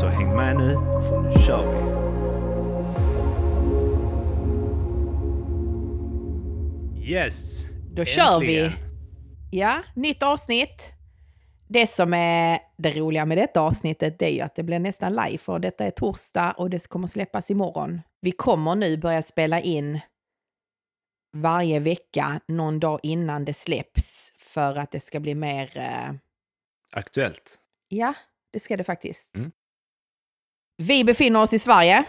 Så häng med nu, för nu kör vi! Yes! Då kör vi! Äntligen. Ja, nytt avsnitt. Det som är det roliga med detta avsnittet det är ju att det blir nästan live för detta är torsdag och det kommer släppas imorgon. Vi kommer nu börja spela in varje vecka någon dag innan det släpps för att det ska bli mer, eh, Aktuellt. ja, det ska det faktiskt. Mm. Vi befinner oss i Sverige.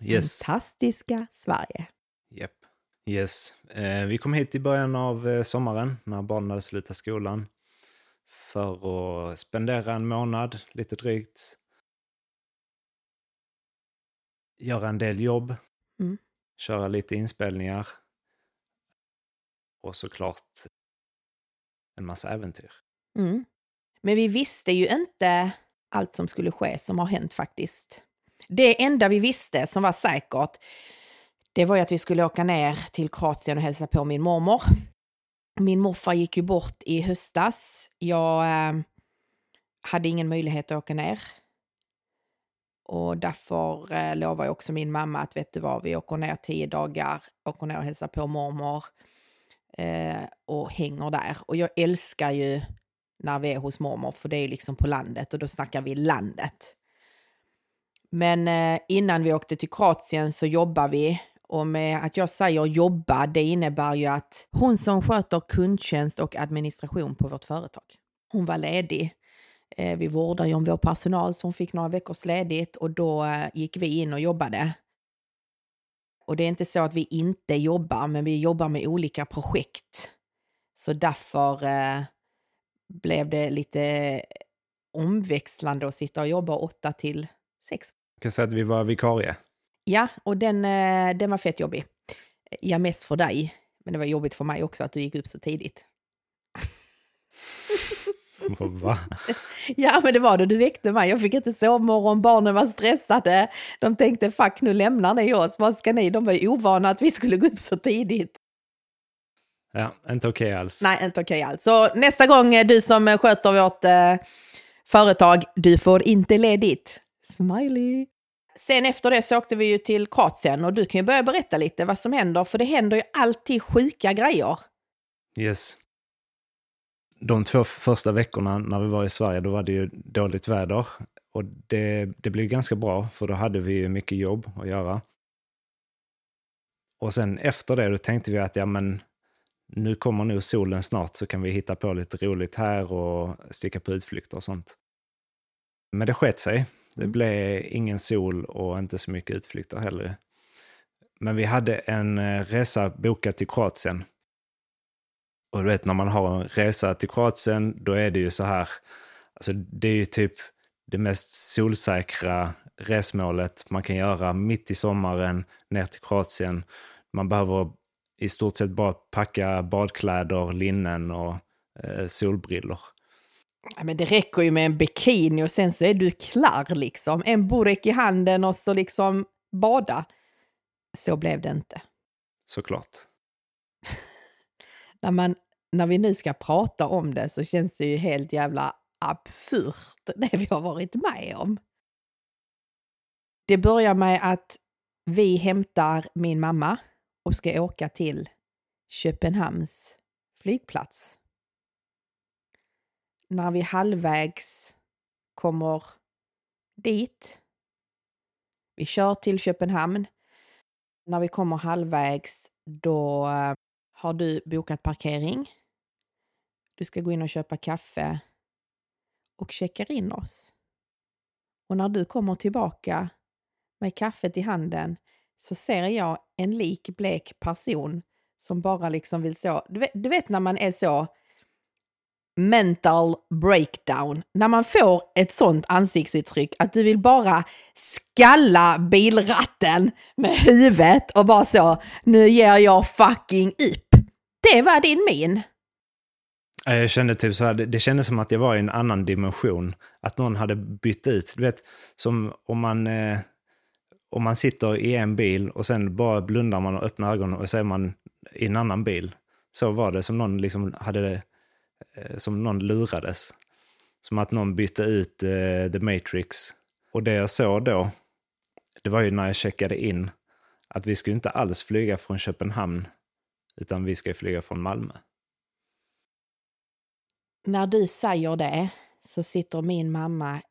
Yes. Fantastiska Sverige. Japp. Yes. Eh, vi kom hit i början av eh, sommaren när barnen hade slutat skolan. För att spendera en månad, lite drygt. Göra en del jobb. Mm. Köra lite inspelningar. Och såklart en massa äventyr. Mm. Men vi visste ju inte allt som skulle ske som har hänt faktiskt. Det enda vi visste som var säkert, det var ju att vi skulle åka ner till Kroatien och hälsa på min mormor. Min morfar gick ju bort i höstas. Jag eh, hade ingen möjlighet att åka ner. Och därför eh, lovade jag också min mamma att vet du vad, vi åker ner tio dagar, åker ner och hälsar på mormor eh, och hänger där. Och jag älskar ju när vi är hos mormor, för det är ju liksom på landet och då snackar vi landet. Men eh, innan vi åkte till Kroatien så jobbar vi och med att jag säger jobba, det innebär ju att hon som sköter kundtjänst och administration på vårt företag, hon var ledig. Eh, vi vårdar ju om vår personal så hon fick några veckors ledigt och då eh, gick vi in och jobbade. Och det är inte så att vi inte jobbar, men vi jobbar med olika projekt. Så därför eh, blev det lite omväxlande att sitta och jobba åtta till sex. Jag kan säga att vi var vikarie. Ja, och den, eh, den var fett jobbig. Ja, mest för dig. Men det var jobbigt för mig också att du gick upp så tidigt. Va? Ja, men det var det. Du väckte mig. Jag fick inte sovmorgon. Barnen var stressade. De tänkte fuck, nu lämnar ni oss. Vad ska ni? De var ovana att vi skulle gå upp så tidigt. Ja, inte okej alls. Nej, inte okej alls. Så nästa gång eh, du som eh, sköter vårt eh, företag, du får inte ledigt. Smiley. Sen efter det så åkte vi ju till Kroatien och du kan ju börja berätta lite vad som händer, för det händer ju alltid sjuka grejer. Yes. De två första veckorna när vi var i Sverige, då var det ju dåligt väder. Och det, det blev ganska bra, för då hade vi ju mycket jobb att göra. Och sen efter det, då tänkte vi att ja men, nu kommer nog solen snart så kan vi hitta på lite roligt här och sticka på utflykter och sånt. Men det sket sig. Det Mm. blev ingen sol och inte så mycket utflykter heller. Men vi hade en eh, resa bokad till Kroatien. Och du vet när man har en resa till Kroatien, då är det ju så här. Alltså det är ju typ det mest solsäkra resmålet man kan göra mitt i sommaren ner till Kroatien. Man behöver i stort sett bara packa badkläder, linnen och eh, solbrillor. Ja, men det räcker ju med en bikini och sen så är du klar liksom. En burek i handen och så liksom bada. Så blev det inte. Såklart. När, man, när vi nu ska prata om det så känns det ju helt jävla absurt det vi har varit med om. Det börjar med att vi hämtar min mamma och ska åka till Köpenhamns flygplats. När vi halvvägs kommer dit. Vi kör till Köpenhamn. När vi kommer halvvägs då eh, har du bokat parkering. Du ska gå in och köpa kaffe och checkar in oss. Och när du kommer tillbaka med kaffet i handen så ser jag en lik blek person som bara liksom vill så. Du vet, du vet när man är så mental breakdown. När man får ett sånt ansiktsuttryck att du vill bara skalla bilratten med huvudet och bara så, nu ger jag fucking upp. Det var din min. Jag kände typ så här, det, det kändes som att jag var i en annan dimension. Att någon hade bytt ut, du vet, som om man, eh, om man sitter i en bil och sen bara blundar man och öppnar ögonen och så är man i en annan bil. Så var det, som någon liksom hade, eh, som någon lurades. Som att någon bytte ut eh, The Matrix. Och det jag såg då, det var ju när jag checkade in att vi skulle inte alls flyga från Köpenhamn, utan vi ska flyga från Malmö. När du säger det så sitter min mamma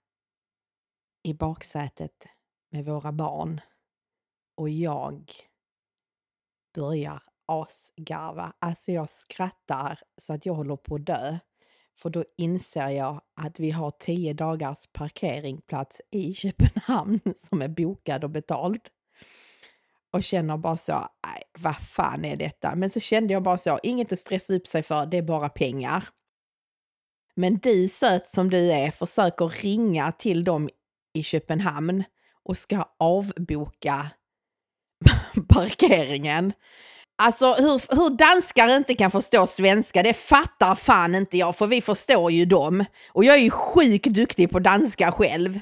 i baksätet med våra barn och jag börjar asgarva. Alltså jag skrattar så att jag håller på att dö. För då inser jag att vi har tio dagars parkeringsplats i Köpenhamn som är bokad och betald. Och känner bara så, nej, vad fan är detta? Men så kände jag bara så, inget att stressa upp sig för, det är bara pengar. Men du, söt som du är, försöker ringa till dem i Köpenhamn och ska avboka parkeringen. Alltså hur, hur danskar inte kan förstå svenska, det fattar fan inte jag, för vi förstår ju dem. Och jag är ju sjukt duktig på danska själv.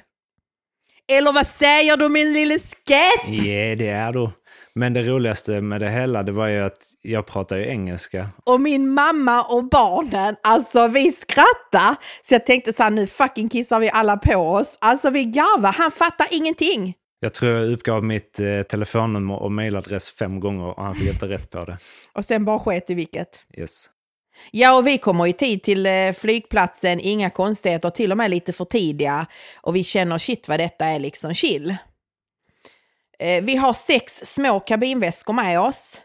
Eller vad säger du min lille skatt? Ja, det är du. Men det roligaste med det hela, det var ju att jag pratar ju engelska. Och min mamma och barnen, alltså vi skrattar. Så jag tänkte så här, nu fucking kissar vi alla på oss. Alltså vi garvar, han fattar ingenting. Jag tror jag uppgav mitt eh, telefonnummer och mailadress fem gånger och han fick inte rätt på det. Och sen bara sket i vilket. Yes. Ja, och vi kommer i tid till eh, flygplatsen, inga konstigheter, till och med lite för tidiga. Och vi känner shit vad detta är liksom chill. Eh, vi har sex små kabinväskor med oss.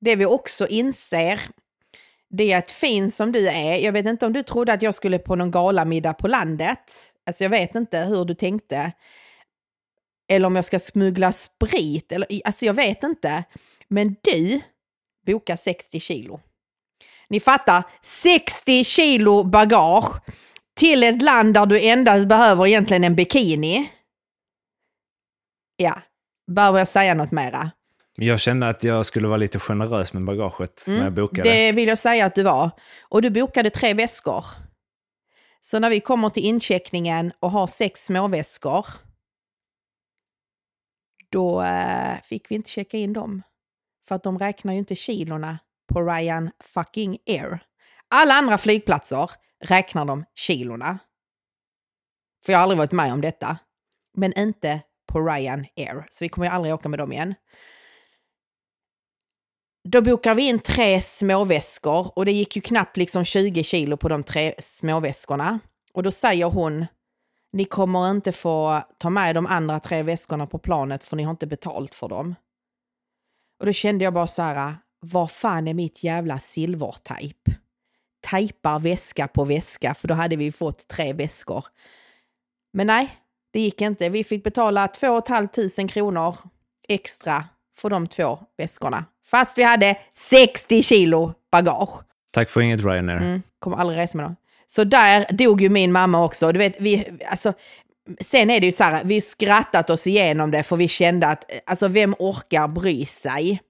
Det vi också inser, det är att fin som du är, jag vet inte om du trodde att jag skulle på någon galamiddag på landet. Alltså jag vet inte hur du tänkte. Eller om jag ska smuggla sprit, eller alltså jag vet inte. Men du bokar 60 kilo. Ni fattar, 60 kilo bagage till ett land där du endast behöver egentligen en bikini. Ja, behöver jag säga något mera? Men jag kände att jag skulle vara lite generös med bagaget när jag bokade. Det vill jag säga att du var. Och du bokade tre väskor. Så när vi kommer till incheckningen och har sex småväskor, då eh, fick vi inte checka in dem. För att de räknar ju inte kilorna på Ryan fucking Air. Alla andra flygplatser räknar de kilorna. För jag har aldrig varit med om detta. Men inte på Ryan Air. Så vi kommer ju aldrig åka med dem igen. Då bokar vi in tre småväskor och det gick ju knappt liksom 20 kilo på de tre småväskorna. Och då säger hon, ni kommer inte få ta med de andra tre väskorna på planet för ni har inte betalt för dem. Och då kände jag bara så här, vad fan är mitt jävla silvertejp? Tejpar väska på väska, för då hade vi fått tre väskor. Men nej, det gick inte. Vi fick betala 2 500 kronor extra för de två väskorna. Fast vi hade 60 kilo bagage. Tack för inget Ryanair. Mm, kommer aldrig resa med dem. Så där dog ju min mamma också. Du vet, vi, alltså, sen är det ju så här, vi skrattat oss igenom det för vi kände att, alltså vem orkar bry sig?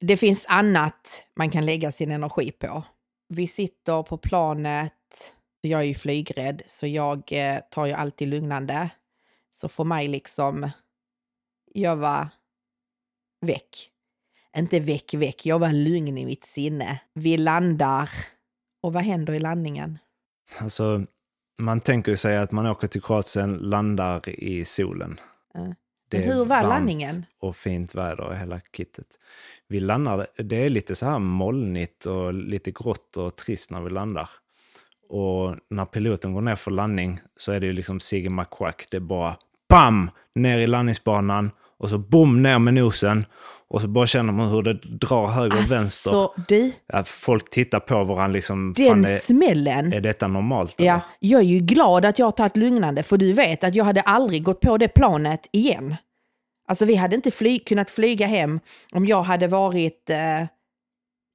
Det finns annat man kan lägga sin energi på. Vi sitter på planet, jag är ju flygrädd så jag eh, tar ju alltid lugnande. Så för mig liksom, jag var väck. Inte väck, väck, jag var lugn i mitt sinne. Vi landar. Och vad händer i landningen? Alltså, man tänker sig att man åker till Kroatien, landar i solen. Mm. Det Men hur var landningen? Och fint väder och hela kittet. Vi landar, det är lite så här molnigt och lite grått och trist när vi landar. Och när piloten går ner för landning så är det ju liksom Sigge McQuack. Det är bara BAM! Ner i landningsbanan och så bom ner med nosen. Och så bara känner man hur det drar höger och vänster. Alltså, du, Att folk tittar på varandra liksom. den är, smällen. är detta normalt? Ja, eller? jag är ju glad att jag har tagit lugnande, för du vet att jag hade aldrig gått på det planet igen. Alltså vi hade inte fly kunnat flyga hem om jag hade varit eh,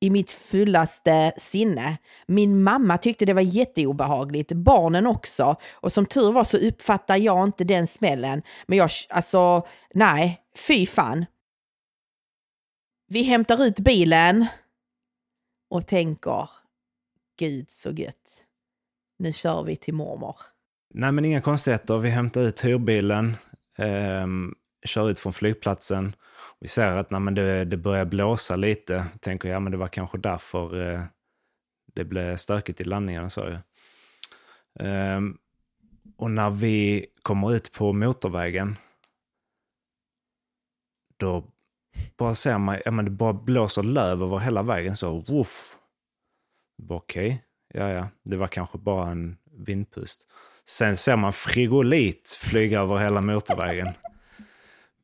i mitt fullaste sinne. Min mamma tyckte det var jätteobehagligt, barnen också. Och som tur var så uppfattar jag inte den smällen. Men jag, alltså, nej, fy fan. Vi hämtar ut bilen och tänker, gud så gött. Nu kör vi till mormor. Nej, men inga konstigheter. Vi hämtar ut hyrbilen, eh, kör ut från flygplatsen. Vi ser att nej, men det, det börjar blåsa lite. Tänker jag, men det var kanske därför eh, det blev stökigt i landningen. Så. Eh, och när vi kommer ut på motorvägen, då bara ser man, ja men det bara blåser löv över hela vägen så, woof. Okej, okay. ja ja, det var kanske bara en vindpust. Sen ser man frigolit flyga över hela motorvägen.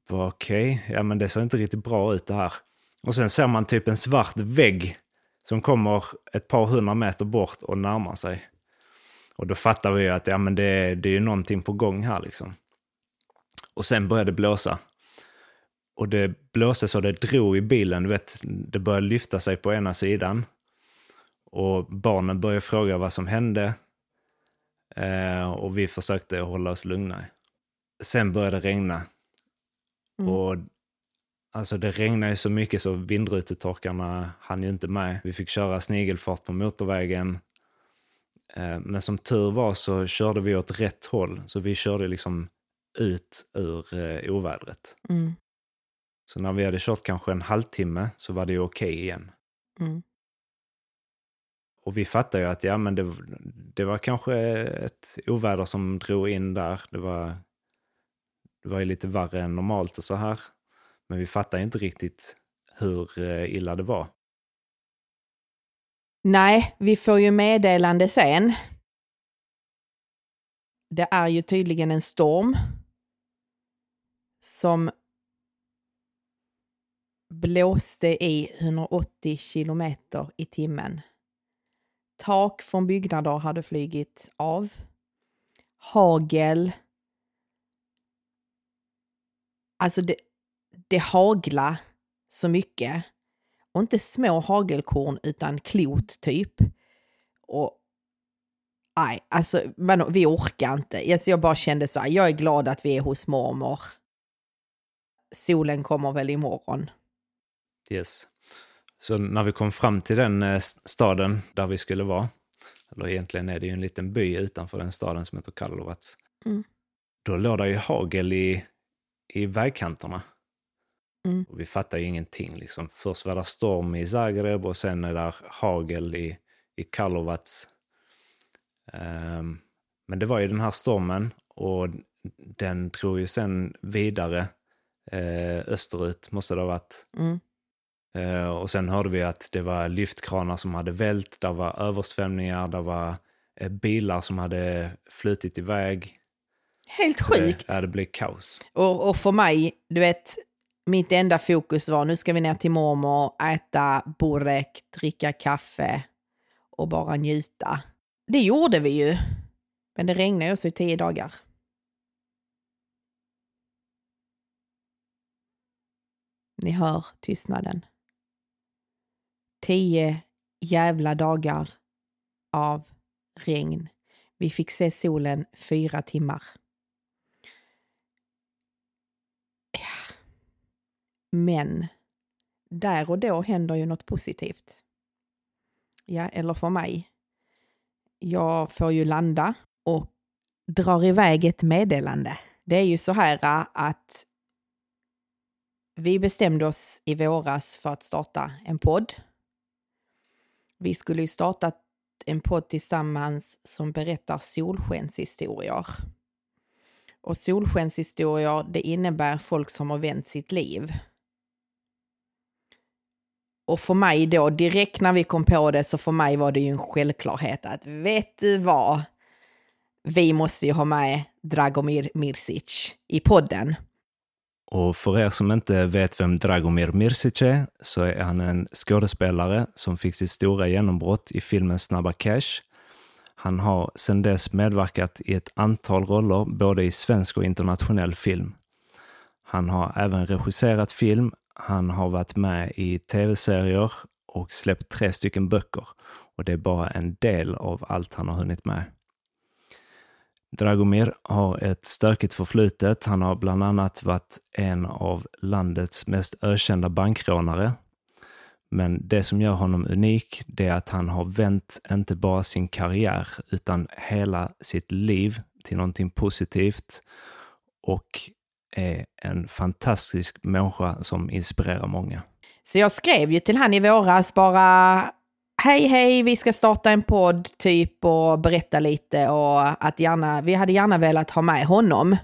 Okej, okay. ja men det ser inte riktigt bra ut det här. Och sen ser man typ en svart vägg som kommer ett par hundra meter bort och närmar sig. Och då fattar vi ju att ja, men det, det är ju någonting på gång här liksom. Och sen började det blåsa. Och det blåste så det drog i bilen, du vet, det började lyfta sig på ena sidan. Och barnen började fråga vad som hände. Eh, och vi försökte hålla oss lugna. Sen började det regna. Mm. Och alltså det regnade så mycket så vindrutetorkarna hann ju inte med. Vi fick köra snigelfart på motorvägen. Eh, men som tur var så körde vi åt rätt håll. Så vi körde liksom ut ur eh, ovädret. Mm. Så när vi hade kört kanske en halvtimme så var det okej okay igen. Mm. Och vi fattade ju att ja, men det, det var kanske ett oväder som drog in där. Det var, det var ju lite värre än normalt och så här. Men vi fattade inte riktigt hur eh, illa det var. Nej, vi får ju meddelande sen. Det är ju tydligen en storm som blåste i 180 kilometer i timmen. Tak från byggnader hade flygit av. Hagel. Alltså det, det hagla så mycket. Och inte små hagelkorn utan klot typ. Och nej, alltså man, vi orkar inte. Alltså, jag bara kände så här, jag är glad att vi är hos mormor. Solen kommer väl imorgon. Yes. Så när vi kom fram till den eh, staden där vi skulle vara, eller egentligen är det ju en liten by utanför den staden som heter Karlovac, mm. då låg det ju hagel i, i vägkanterna. Mm. Och vi fattade ju ingenting. Liksom. Först var det storm i Zagreb och sen är det hagel i, i Karlovac. Um, men det var ju den här stormen och den drog ju sen vidare eh, österut, måste det ha varit. Mm. Eh, och sen hörde vi att det var lyftkranar som hade vält, det var översvämningar, det var eh, bilar som hade flutit iväg. Helt Så sjukt. Det, ja, det blev kaos. Och, och för mig, du vet, mitt enda fokus var nu ska vi ner till mormor, äta burek, dricka kaffe och bara njuta. Det gjorde vi ju. Men det regnade också i tio dagar. Ni hör tystnaden tio jävla dagar av regn. Vi fick se solen fyra timmar. Men där och då händer ju något positivt. Ja, eller för mig. Jag får ju landa och drar iväg ett meddelande. Det är ju så här äh, att vi bestämde oss i våras för att starta en podd vi skulle ju starta en podd tillsammans som berättar solskenshistorier. Och solskenshistorier, det innebär folk som har vänt sitt liv. Och för mig då, direkt när vi kom på det, så för mig var det ju en självklarhet att vet du vad? Vi måste ju ha med Dragomir Mirsic i podden. Och för er som inte vet vem Dragomir Mirsic är, så är han en skådespelare som fick sitt stora genombrott i filmen Snabba Cash. Han har sedan dess medverkat i ett antal roller, både i svensk och internationell film. Han har även regisserat film, han har varit med i tv-serier och släppt tre stycken böcker. Och det är bara en del av allt han har hunnit med. Dragomir har ett stökigt förflutet. Han har bland annat varit en av landets mest ökända bankrånare. Men det som gör honom unik, det är att han har vänt inte bara sin karriär, utan hela sitt liv till någonting positivt och är en fantastisk människa som inspirerar många. Så jag skrev ju till han i våras bara, hej hej, vi ska starta en podd typ och berätta lite och att gärna, vi hade gärna velat ha med honom.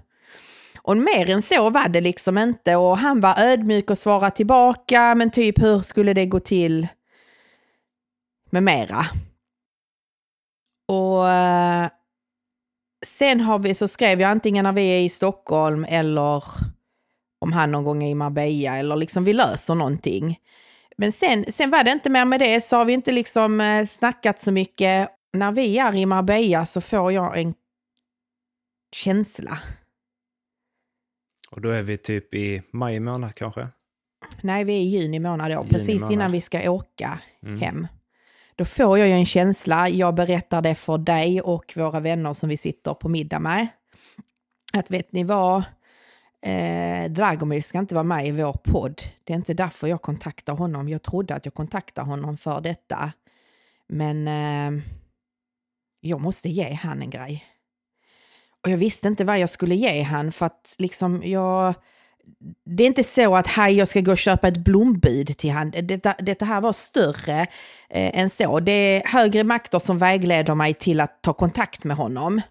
Och mer än så var det liksom inte och han var ödmjuk och svarade tillbaka, men typ hur skulle det gå till med mera. Och eh, sen har vi, så skrev jag antingen när vi är i Stockholm eller om han någon gång är i Marbella eller liksom vi löser någonting. Men sen, sen var det inte mer med det, så har vi inte liksom eh, snackat så mycket. När vi är i Marbella så får jag en känsla. Och då är vi typ i maj månad kanske? Nej, vi är i juni månad då, Juni precis månad. innan vi ska åka Mm. hem. Då får jag ju en känsla, jag berättar det för dig och våra vänner som vi sitter på middag med. Att vet ni vad, eh, Dragomir ska inte vara med i vår podd. Det är inte därför jag kontaktar honom. Jag trodde att jag kontaktade honom för detta. Men eh, jag måste ge han en grej. Och jag visste inte vad jag skulle ge han för att liksom jag... Det är inte så att hej, jag ska gå och köpa ett blombud till han. Detta, detta här var större eh, än så. Det är högre makter som vägleder mig till att ta kontakt med honom.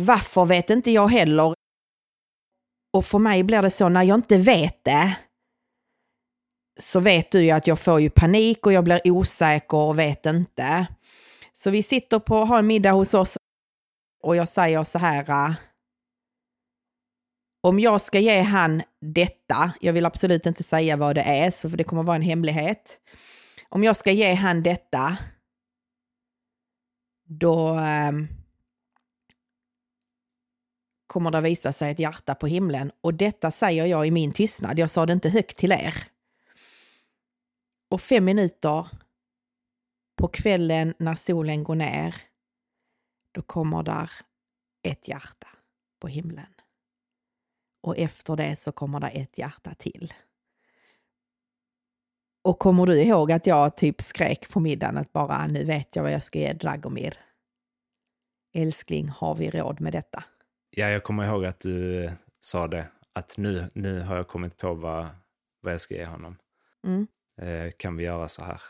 Varför vet inte jag heller. Och för mig blir det så när jag inte vet det så vet du ju att jag får ju panik och jag blir osäker och vet inte. Så vi sitter på, har en middag hos oss och jag säger så här. Om jag ska ge han detta, jag vill absolut inte säga vad det är, så för det kommer vara en hemlighet. Om jag ska ge han detta, då ehm, kommer det visa sig ett hjärta på himlen. Och detta säger jag i min tystnad, jag sa det inte högt till er. Och fem minuter på kvällen när solen går ner, då kommer där ett hjärta på himlen. Och efter det så kommer det ett hjärta till. Och kommer du ihåg att jag typ skrek på middagen att bara nu vet jag vad jag ska ge Dragomir. Älskling, har vi råd med detta? Ja, jag kommer ihåg att du eh, sa det, att nu, nu har jag kommit på vad, vad jag ska ge honom. Mm. Eh, kan vi göra så här?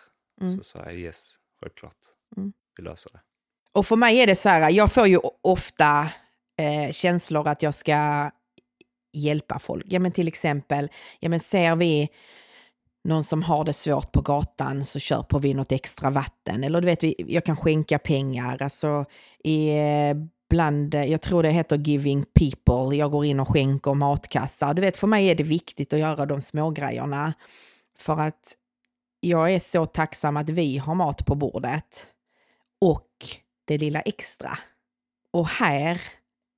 Mm. Så sa jag yes, självklart. Mm. Vi löser det. Och för mig är det så här, jag får ju ofta eh, känslor att jag ska hjälpa folk. Ja men till exempel, ja men ser vi någon som har det svårt på gatan så köper vi något extra vatten. Eller du vet, jag kan skänka pengar. Alltså i, eh, bland, eh, jag tror det heter giving people, jag går in och skänker matkassar. Du vet, för mig är det viktigt att göra de små grejerna För att jag är så tacksam att vi har mat på bordet och det lilla extra. Och här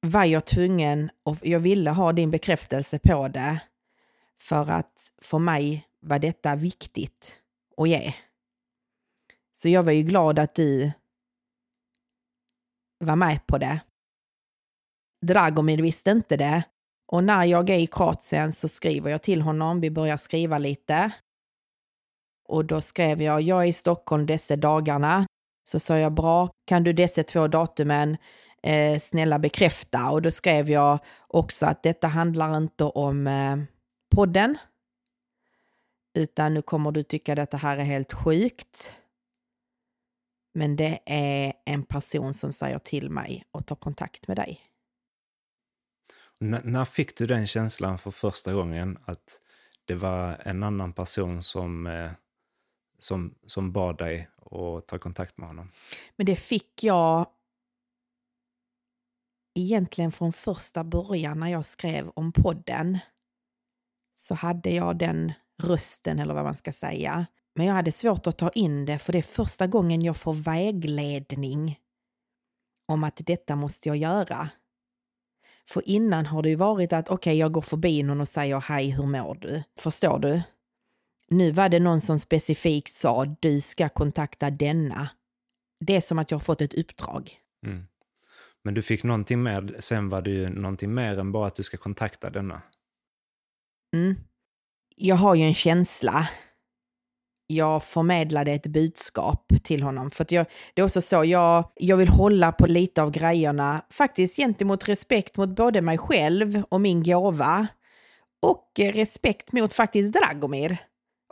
var jag tvungen, och jag ville ha din bekräftelse på det, för att för mig var detta viktigt att ge. Så jag var ju glad att du var med på det. Dragomir visste inte det. Och när jag är i Kroatien så skriver jag till honom, vi börjar skriva lite. Och då skrev jag, jag är i Stockholm dessa dagarna. Så sa jag, bra, kan du dessa två datumen eh, snälla bekräfta? Och då skrev jag också att detta handlar inte om eh, podden. Utan nu kommer du tycka att detta här är helt sjukt. Men det är en person som säger till mig och tar kontakt med dig. N- när fick du den känslan för första gången att det var en annan person som, eh, som, som bad dig att ta kontakt med honom? Men det fick jag egentligen från första början när jag skrev om podden. Så hade jag den rösten, eller vad man ska säga. Men jag hade svårt att ta in det, för det är första gången jag får vägledning om att detta måste jag göra. För innan har det ju varit att okej, jag går förbi någon och säger hej, hur mår du? Förstår du? nu var det någon som specifikt sa du ska kontakta denna. Det är som att jag har fått ett uppdrag. Mm. Men du fick någonting mer, sen var det ju någonting mer än bara att du ska kontakta denna. Mm. Jag har ju en känsla. Jag förmedlade ett budskap till honom. För att jag, det är också så, jag, jag vill hålla på lite av grejerna, faktiskt gentemot respekt mot både mig själv och min gåva. Och respekt mot faktiskt Dragomir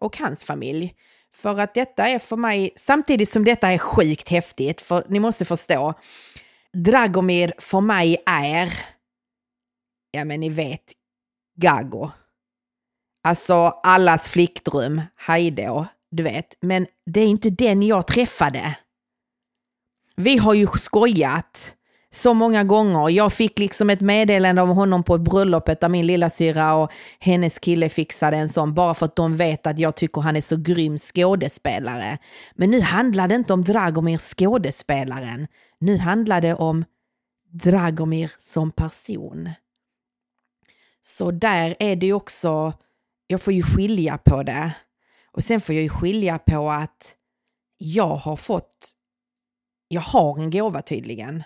och hans familj. För att detta är för mig, samtidigt som detta är sjukt häftigt, för ni måste förstå, Dragomir för mig är, ja men ni vet, Gago. Alltså allas flickdröm, hejdå, du vet. Men det är inte den jag träffade. Vi har ju skojat så många gånger. Jag fick liksom ett meddelande av honom på bröllopet där min lilla syra och hennes kille fixade en sån bara för att de vet att jag tycker han är så grym skådespelare. Men nu handlar det inte om Dragomir skådespelaren. Nu handlar det om Dragomir som person. Så där är det ju också, jag får ju skilja på det. Och sen får jag ju skilja på att jag har fått, jag har en gåva tydligen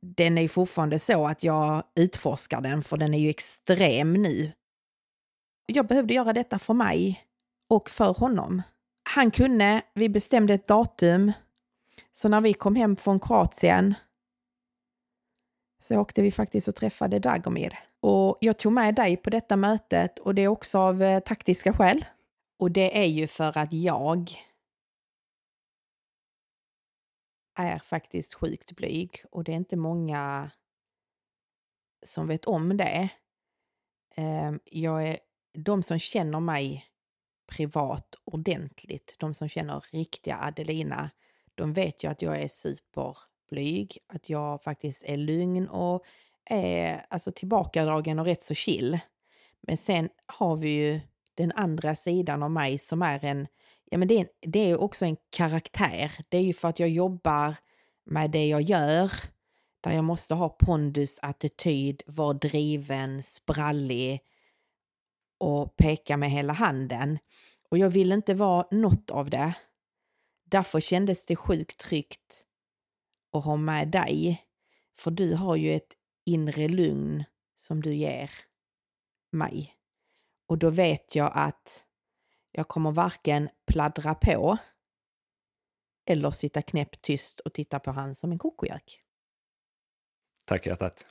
den är ju fortfarande så att jag utforskar den för den är ju extrem nu. Jag behövde göra detta för mig och för honom. Han kunde, vi bestämde ett datum, så när vi kom hem från Kroatien så åkte vi faktiskt och träffade Dragomir. Och jag tog med dig på detta mötet och det är också av eh, taktiska skäl. Och det är ju för att jag är faktiskt sjukt blyg och det är inte många som vet om det. Ehm, jag är, de som känner mig privat ordentligt, de som känner riktiga Adelina, de vet ju att jag är superblyg, att jag faktiskt är lugn och är alltså tillbakadragen och rätt så chill. Men sen har vi ju den andra sidan av mig som är en ja, men det, är, det är också en karaktär. Det är ju för att jag jobbar med det jag gör, där jag måste ha pondus, attityd, vara driven, sprallig och peka med hela handen. Och jag vill inte vara något av det. Därför kändes det sjukt tryggt att ha med dig. För du har ju ett inre lugn som du ger mig. Och då vet jag att jag kommer varken pladdra på eller sitta knäpptyst och titta på han som en kokojök. Tack hjärtat.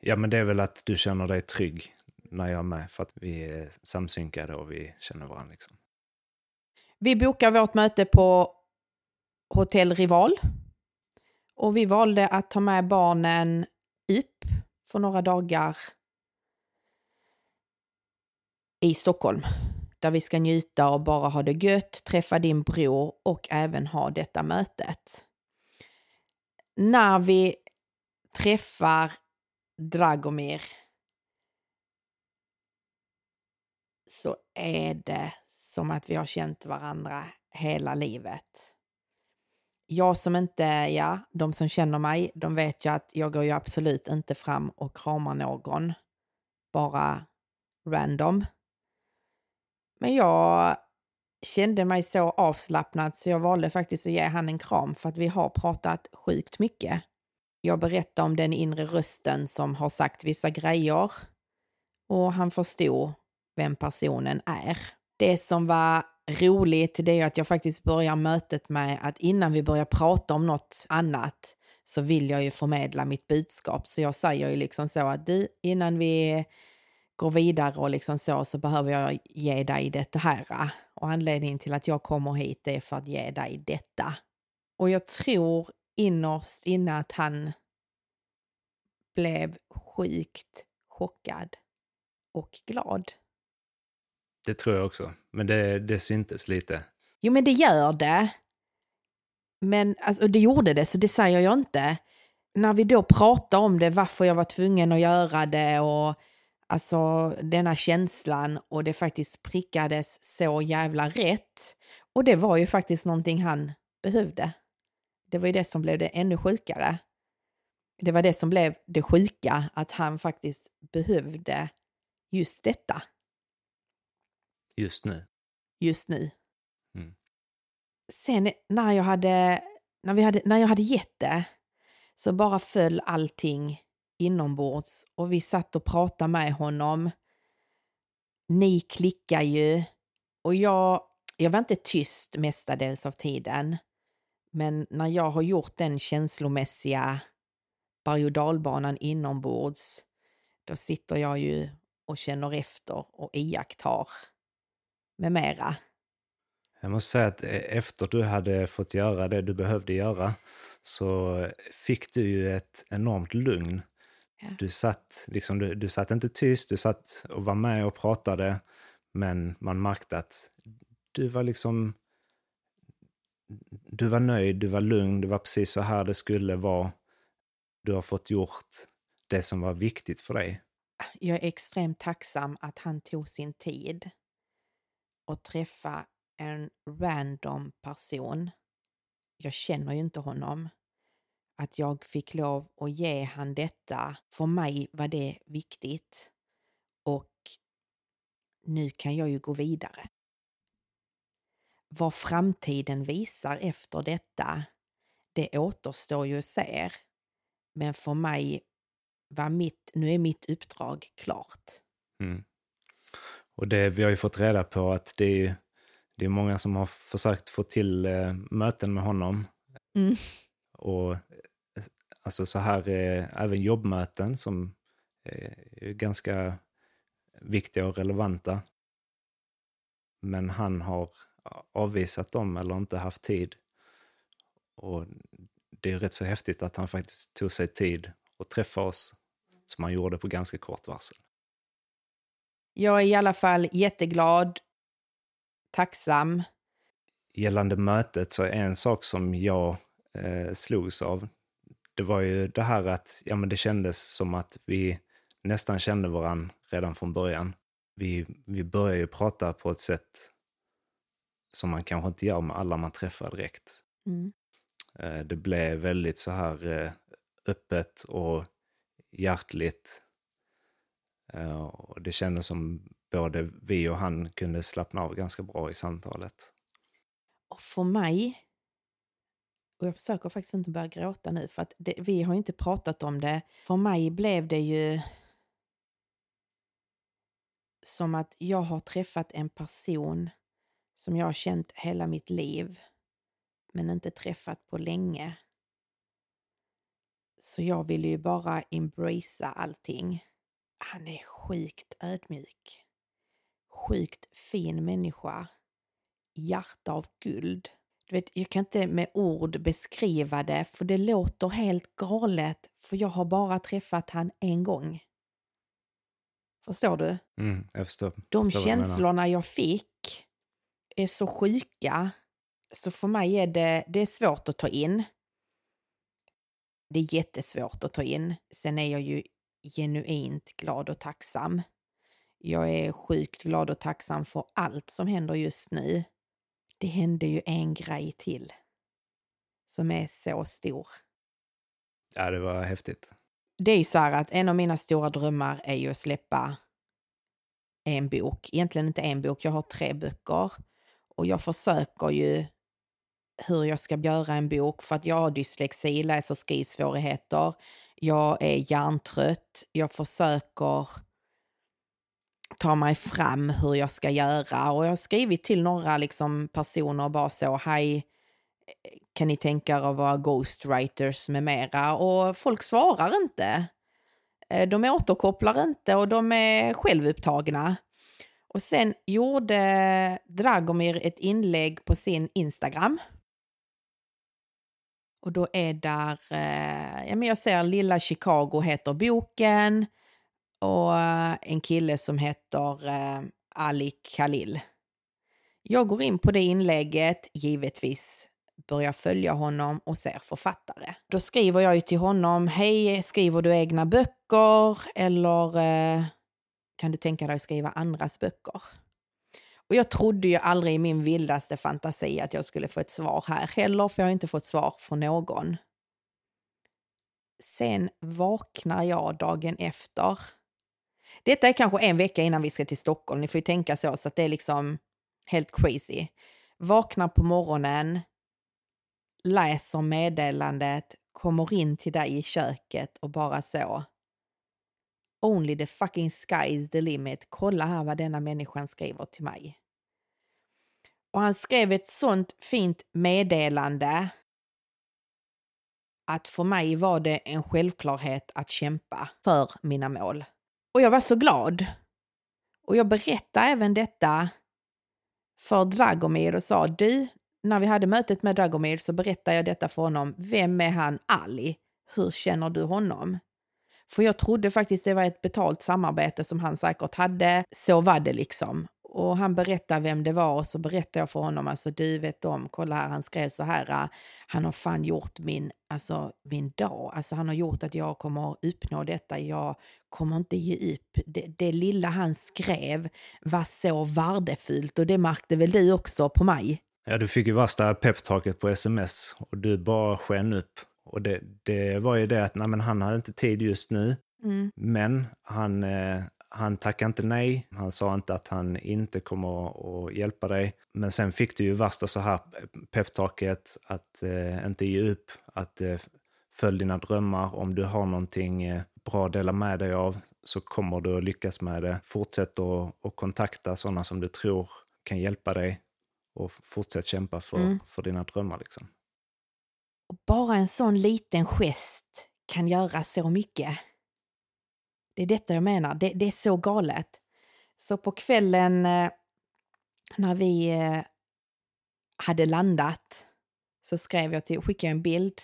Ja, men det är väl att du känner dig trygg när jag är med för att vi är samsynkade och vi känner varandra. Liksom. Vi bokar vårt möte på Hotell Rival och vi valde att ta med barnen upp för några dagar i Stockholm där vi ska njuta och bara ha det gött, träffa din bror och även ha detta mötet. När vi träffar Dragomir så är det som att vi har känt varandra hela livet. Jag som inte, ja, de som känner mig, de vet ju att jag går ju absolut inte fram och kramar någon. Bara random. Men jag kände mig så avslappnad så jag valde faktiskt att ge han en kram för att vi har pratat sjukt mycket. Jag berättade om den inre rösten som har sagt vissa grejer och han förstod vem personen är. Det som var roligt det är att jag faktiskt börjar mötet med att innan vi börjar prata om något annat så vill jag ju förmedla mitt budskap. Så jag säger ju liksom så att du, innan vi går vidare och liksom så, så behöver jag ge dig detta här. Och anledningen till att jag kommer hit är för att ge dig detta. Och jag tror innerst inne att han blev sjukt chockad och glad. Det tror jag också, men det, det syntes lite. Jo, men det gör det. Men alltså, det gjorde det, så det säger jag inte. När vi då pratar om det, varför jag var tvungen att göra det och Alltså denna känslan och det faktiskt prickades så jävla rätt. Och det var ju faktiskt någonting han behövde. Det var ju det som blev det ännu sjukare. Det var det som blev det sjuka, att han faktiskt behövde just detta. Just nu. just nu. Mm. Sen när jag hade, när vi hade, när jag hade gett det så bara föll allting inombords och vi satt och pratade med honom. Ni klickar ju och jag, jag var inte tyst mestadels av tiden. Men när jag har gjort den känslomässiga berg och dalbanan inombords, då sitter jag ju och känner efter och iakttar med mera. Jag måste säga att eh, efter du hade fått göra det du behövde göra så fick du ju ett enormt lugn. Ja. Du, satt, liksom, du, du satt inte tyst, du satt och var med och pratade, men man märkte att du var liksom... Du var nöjd, du var lugn, det var precis så här det skulle vara. Du har fått gjort det som var viktigt för dig. Jag är extremt tacksam att han tog sin tid och träffa en random person. Jag känner ju inte honom. Att jag fick lov att ge han detta, för mig var det viktigt. Och nu kan jag ju gå vidare. Vad framtiden visar efter detta, det återstår ju att se. Men för mig var mitt, nu är mitt uppdrag klart. Mm. Och det, vi har ju fått reda på att det är, det är många som har försökt få till eh, möten med honom. Mm. Och alltså så här, eh, även jobbmöten som är ganska viktiga och relevanta. Men han har avvisat dem eller inte haft tid. Och det är rätt så häftigt att han faktiskt tog sig tid att träffa oss som han gjorde på ganska kort varsel. Jag är i alla fall jätteglad, tacksam. Gällande mötet så är en sak som jag eh, slogs av, det var ju det här att ja, men det kändes som att vi nästan kände varandra redan från början. Vi, vi började ju prata på ett sätt som man kanske inte gör med alla man träffar direkt. Mm. Eh, det blev väldigt så här eh, öppet och hjärtligt. Eh, och det kändes som både vi och han kunde slappna av ganska bra i samtalet. Och för mig, och jag försöker faktiskt inte börja gråta nu för att det, vi har ju inte pratat om det. För mig blev det ju som att jag har träffat en person som jag har känt hela mitt liv men inte träffat på länge. Så jag ville ju bara embracea allting. Han är sjukt ödmjuk. Sjukt fin människa. Hjärta av guld. Du vet, jag kan inte med ord beskriva det för det låter helt galet för jag har bara träffat han en gång. Förstår du? Mm, jag förstår. De förstår känslorna jag fick är så sjuka så för mig är det, det är svårt att ta in. Det är jättesvårt att ta in. Sen är jag ju genuint glad och tacksam. Jag är sjukt glad och tacksam för allt som händer just nu. Det hände ju en grej till som är så stor. Ja, det var häftigt. Det är ju så här att en av mina stora drömmar är ju att släppa en bok. Egentligen inte en bok, jag har tre böcker. Och jag försöker ju hur jag ska göra en bok för att jag har dyslexi, läs och skrivsvårigheter. Jag är hjärntrött. Jag försöker ta mig fram hur jag ska göra och jag har skrivit till några liksom personer bara så, hej, kan ni tänka er att vara ghostwriters med mera? Och folk svarar inte. Eh, de återkopplar inte och de är självupptagna. Och sen gjorde Dragomir ett inlägg på sin Instagram. Och då är där, eh, ja men jag ser Lilla Chicago heter boken och eh, en kille som heter eh, Ali Khalil. Jag går in på det inlägget, givetvis börjar följa honom och ser författare. Då skriver jag ju till honom, hej, skriver du egna böcker eller eh, kan du tänka dig att skriva andras böcker? Och jag trodde ju aldrig i min vildaste fantasi att jag skulle få ett svar här heller, för jag har inte fått svar från någon. Sen vaknar jag dagen efter. Detta är kanske en vecka innan vi ska till Stockholm, ni får ju tänka så, så att det är liksom Helt crazy. Vaknar på morgonen, läser meddelandet, kommer in till dig i köket och bara så. Only the fucking sky is the limit. Kolla här vad denna människan skriver till mig. Och han skrev ett sånt fint meddelande att för mig var det en självklarhet att kämpa för mina mål. Och jag var så glad. Och jag berättade även detta för Dragomir och sa du, när vi hade mötet med Dragomir så berättade jag detta för honom. Vem är han Ali? Hur känner du honom? För jag trodde faktiskt det var ett betalt samarbete som han säkert hade. Så var det liksom. Och han berättade vem det var och så berättade jag för honom, alltså du vet om, kolla här, han skrev så här, han har fan gjort min, alltså min dag, alltså han har gjort att jag kommer att uppnå detta, jag kommer inte ge upp. Det, det lilla han skrev var så värdefullt och det märkte väl du också på mig? Ja, du fick ju värsta peptaket på sms och du bara sken upp. Och det, det var ju det att nej, men han hade inte tid just nu, mm. men han, eh, han tackade inte nej. Han sa inte att han inte kommer att hjälpa dig. Men sen fick du ju värsta så här peptaket att eh, inte ge upp, att eh, följ dina drömmar. Om du har någonting eh, bra att dela med dig av så kommer du att lyckas med det. Fortsätt att, att kontakta sådana som du tror kan hjälpa dig och fortsätt kämpa för, mm. för dina drömmar. Liksom. Och bara en sån liten gest kan göra så mycket. Det är detta jag menar, det, det är så galet. Så på kvällen eh, när vi eh, hade landat så skrev jag till, skickade jag en bild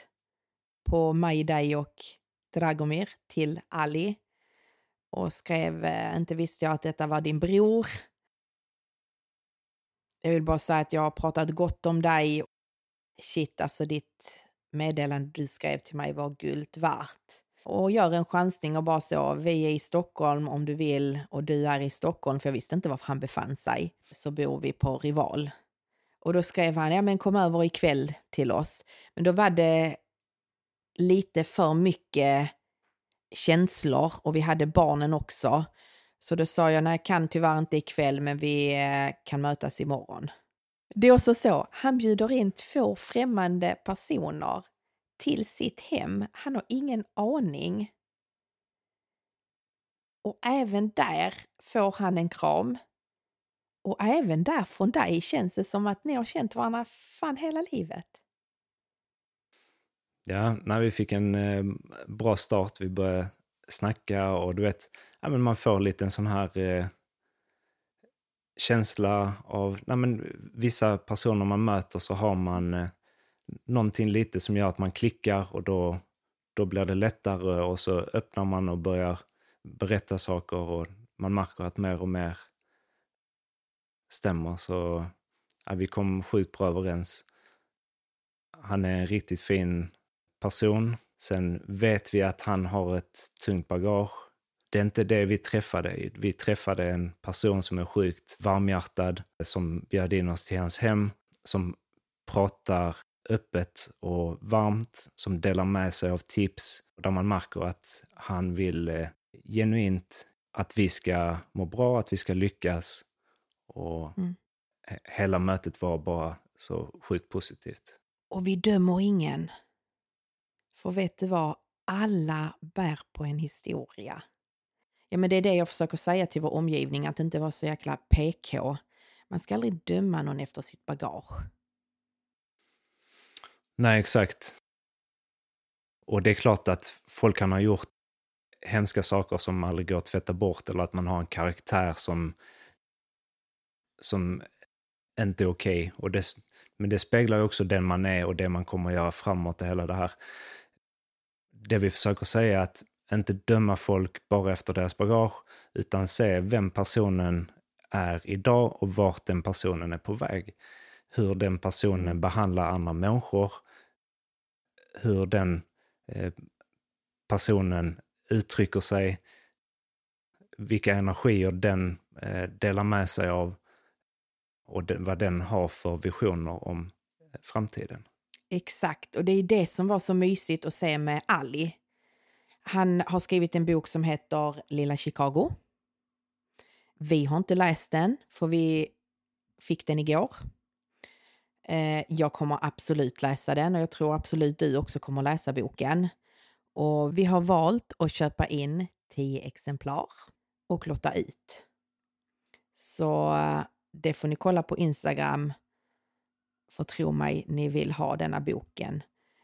på mig, dig och Dragomir till Ali och skrev, eh, inte visste jag att detta var din bror. Jag vill bara säga att jag har pratat gott om dig. Shit, alltså ditt meddelande du skrev till mig var guld värt och gör en chansning och bara så, vi är i Stockholm om du vill och du är i Stockholm, för jag visste inte var han befann sig, så bor vi på Rival. Och då skrev han, ja men kom över ikväll till oss. Men då var det lite för mycket känslor och vi hade barnen också. Så då sa jag, nej jag kan tyvärr inte ikväll men vi eh, kan mötas imorgon. Det är också så, han bjuder in två främmande personer till sitt hem. Han har ingen aning. Och även där får han en kram. Och även där från dig känns det som att ni har känt varandra fan hela livet. Ja, när vi fick en eh, bra start, vi började snacka och du vet, ja, men man får lite en sån här eh, känsla av, nej, men vissa personer man möter så har man eh, någonting lite som gör att man klickar och då, då blir det lättare och så öppnar man och börjar berätta saker och man märker att mer och mer stämmer. Så ja, vi kom sjukt bra överens. Han är en riktigt fin person. Sen vet vi att han har ett tungt bagage. Det är inte det vi träffade. Vi träffade en person som är sjukt varmhjärtad, som bjöd in oss till hans hem, som pratar öppet och varmt, som delar med sig av tips, där man märker att han vill eh, genuint att vi ska må bra, att vi ska lyckas. Och mm. hela mötet var bara så sjukt positivt. Och vi dömer ingen. För vet du vad? Alla bär på en historia. Ja, men det är det jag försöker säga till vår omgivning, att inte vara så jäkla PK. Man ska aldrig döma någon efter sitt bagage. Nej, exakt. Och det är klart att folk kan ha gjort hemska saker som aldrig går att tvätta bort eller att man har en karaktär som, som inte är okej. Okay. men det speglar ju också den man är och det man kommer att göra framåt och hela det här. Det vi försöker säga är att inte döma folk bara efter deras bagage, utan se vem personen är idag och vart den personen är på väg. Hur den personen behandlar andra människor, hur den eh, personen uttrycker sig, vilka energier den eh, delar med sig av och vad den har för visioner om eh, framtiden. Exakt, och det är det som var så mysigt att se med Ali. Han har skrivit en bok som heter Lilla Chicago. Vi har inte läst den, för vi fick den igår. Eh, jag kommer absolut läsa den och jag tror absolut du också kommer läsa boken. Och vi har valt att köpa in tio exemplar och lotta ut. Så det får ni kolla på Instagram. För tro mig, ni vill ha denna boken.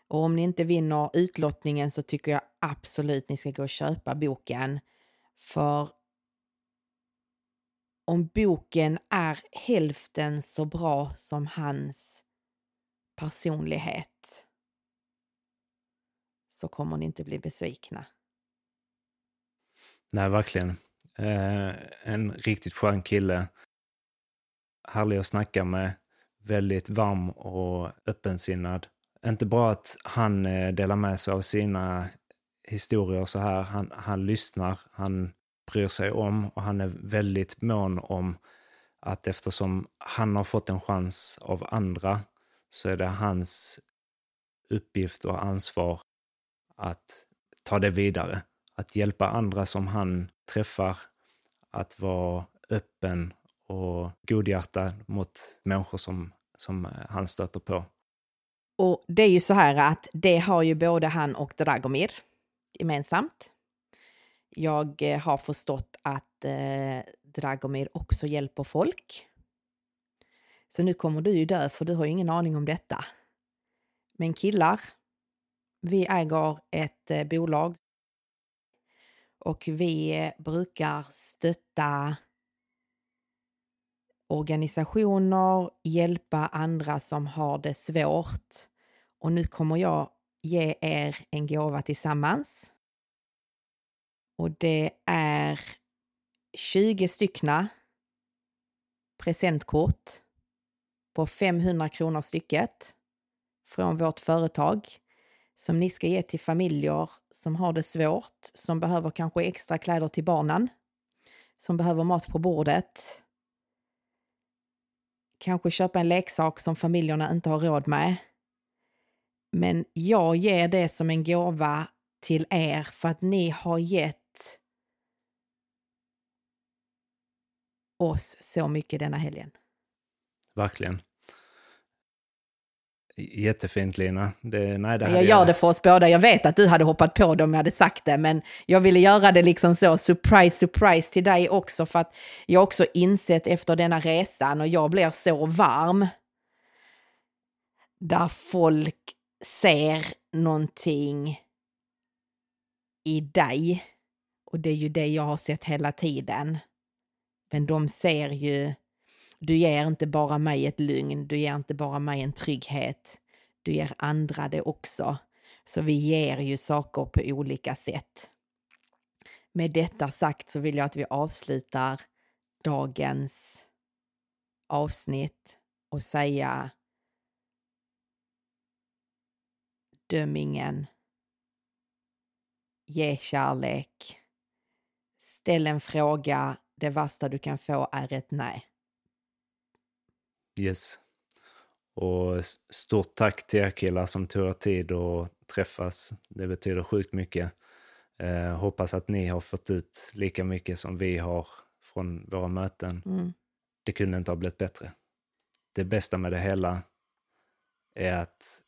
Och om ni inte vinner utlottningen så tycker jag absolut ni ska gå och köpa boken. För om boken är hälften så bra som hans personlighet så kommer ni inte bli besvikna. Nej, verkligen. Eh, en riktigt skön kille. Härlig att snacka med. Väldigt varm och öppensinnad. Inte bara att han eh, delar med sig av sina historier så här. Han, han lyssnar, han bryr sig om och han är väldigt mån om att eftersom han har fått en chans av andra så är det hans uppgift och ansvar att ta det vidare. Att hjälpa andra som han träffar, att vara öppen och godhjärtad mot människor som, som eh, han stöter på. Och det är ju så här att det har ju både han och Dragomir gemensamt. Jag eh, har förstått att eh, Dragomir också hjälper folk. Så nu kommer du ju dö för du har ju ingen aning om detta. Men killar, vi äger ett eh, bolag och vi eh, brukar stötta organisationer, hjälpa andra som har det svårt. Och nu kommer jag ge er en gåva tillsammans. Och det är 20 styckna presentkort på 500 kronor stycket från vårt företag som ni ska ge till familjer som har det svårt, som behöver kanske extra kläder till barnen, som behöver mat på bordet, kanske köpa en leksak som familjerna inte har råd med. Men jag ger det som en gåva till er för att ni har gett oss så mycket denna helgen. Verkligen. Jättefint Lina. Det, nej, det jag gör jag... det för oss båda. Jag vet att du hade hoppat på det om jag hade sagt det, men jag ville göra det liksom så, surprise, surprise till dig också, för att jag också insett efter denna resan och jag blir så varm. Där folk ser någonting i dig. Och det är ju det jag har sett hela tiden. Men de ser ju, du ger inte bara mig ett lugn, du ger inte bara mig en trygghet, du ger andra det också. Så vi ger ju saker på olika sätt. Med detta sagt så vill jag att vi avslutar dagens avsnitt och säga döm ingen, ge kärlek, ställ en fråga det värsta du kan få är ett nej. Yes. Och stort tack till er killar som tog er tid att träffas. Det betyder sjukt mycket. Eh, hoppas att ni har fått ut lika mycket som vi har från våra möten. Mm. Det kunde inte ha blivit bättre. Det bästa med det hela är att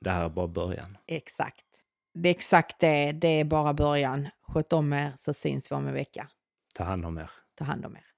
det här är bara början. Exakt. Det är exakt det. Det är bara början. Sköt om er så syns vi om en vecka. Ta hand om er. Ta hand om er.